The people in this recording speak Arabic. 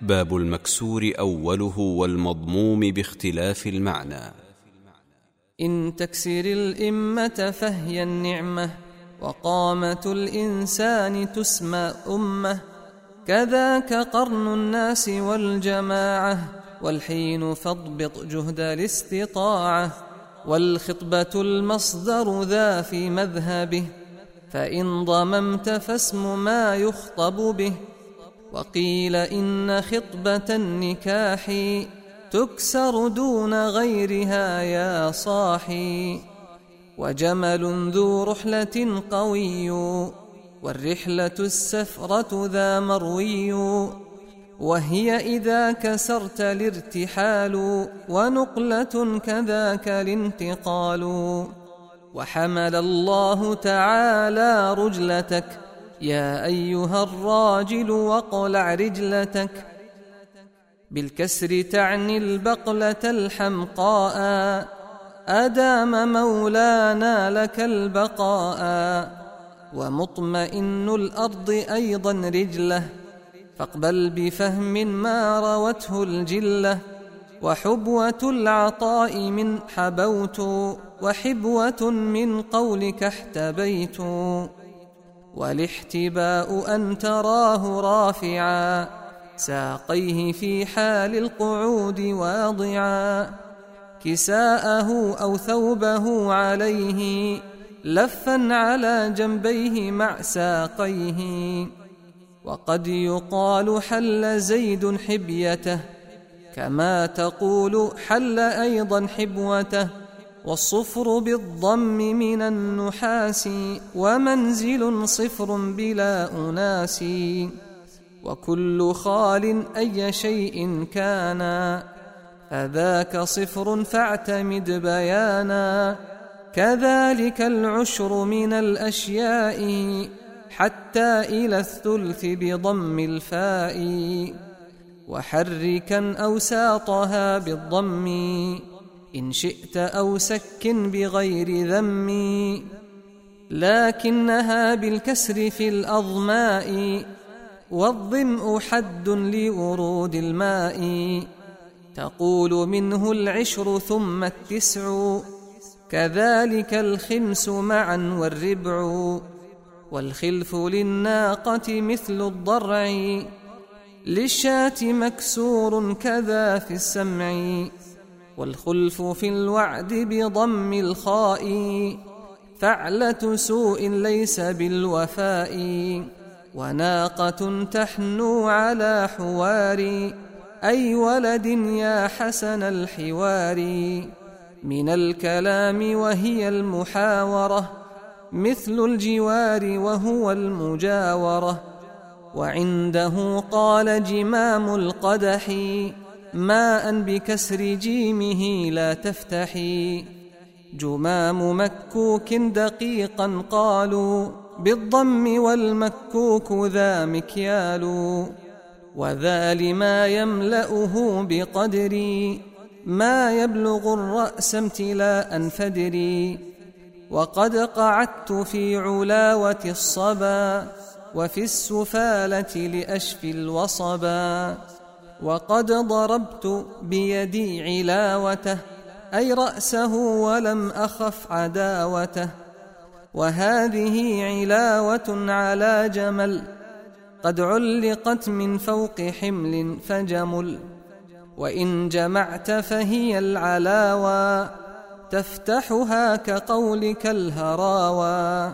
باب المكسور أوله والمضموم باختلاف المعنى. إن تكسر الإمة فهي النعمة وقامة الإنسان تسمى أمة. كذاك قرن الناس والجماعة والحين فاضبط جهد الاستطاعة. والخطبة المصدر ذا في مذهبه فإن ضممت فاسم ما يخطب به. وقيل إن خطبة النكاح تكسر دون غيرها يا صاحي وجمل ذو رحلة قوي والرحلة السفرة ذا مروي وهي إذا كسرت الارتحال ونقلة كذاك الانتقال وحمل الله تعالى رجلتك يا أيها الراجل واقلع رجلتك. بالكسر تعني البقلة الحمقاء. أدام مولانا لك البقاء. ومطمئن الأرض أيضا رجله. فاقبل بفهم ما روته الجلة. وحبوة العطاء من حبوت. وحبوة من قولك احتبيت. والاحتباء أن تراه رافعا ساقيه في حال القعود واضعا. كساءه أو ثوبه عليه لفا على جنبيه مع ساقيه. وقد يقال حل زيد حبيته كما تقول حل أيضا حبوته. والصفر بالضم من النحاس ومنزل صفر بلا أناس وكل خال أي شيء كان فذاك صفر فاعتمد بيانا كذلك العشر من الأشياء حتى إلى الثلث بضم الفاء وحركا أوساطها بالضم إن شئت أو سك بغير ذم لكنها بالكسر في الأظماء والظمء حد لورود الماء. تقول منه العشر ثم التسع كذلك الخمس معا والربع. والخلف للناقة مثل الضرع للشاة مكسور كذا في السمع. والخلف في الوعد بضم الخاء فعلة سوء ليس بالوفاء وناقة تحنو على حوار أي ولد يا حسن الحوار. من الكلام وهي المحاورة مثل الجوار وهو المجاورة. وعنده قال جمام القدح ماء بكسر جيمه لا تفتحي. جمام مكوك دقيقا قالوا بالضم والمكوك ذا مكيال. وذا لما يملأه بقدري ما يبلغ الرأس امتلاء فدري وقد قعدت في علاوة الصبا وفي السفالة لأشفي الوصبا. وقد ضربت بيدي علاوته أي رأسه ولم أخف عداوته. وهذه علاوة على جمل قد علقت من فوق حمل فجمل. وإن جمعت فهي العلاوى تفتحها كقولك الهراوى.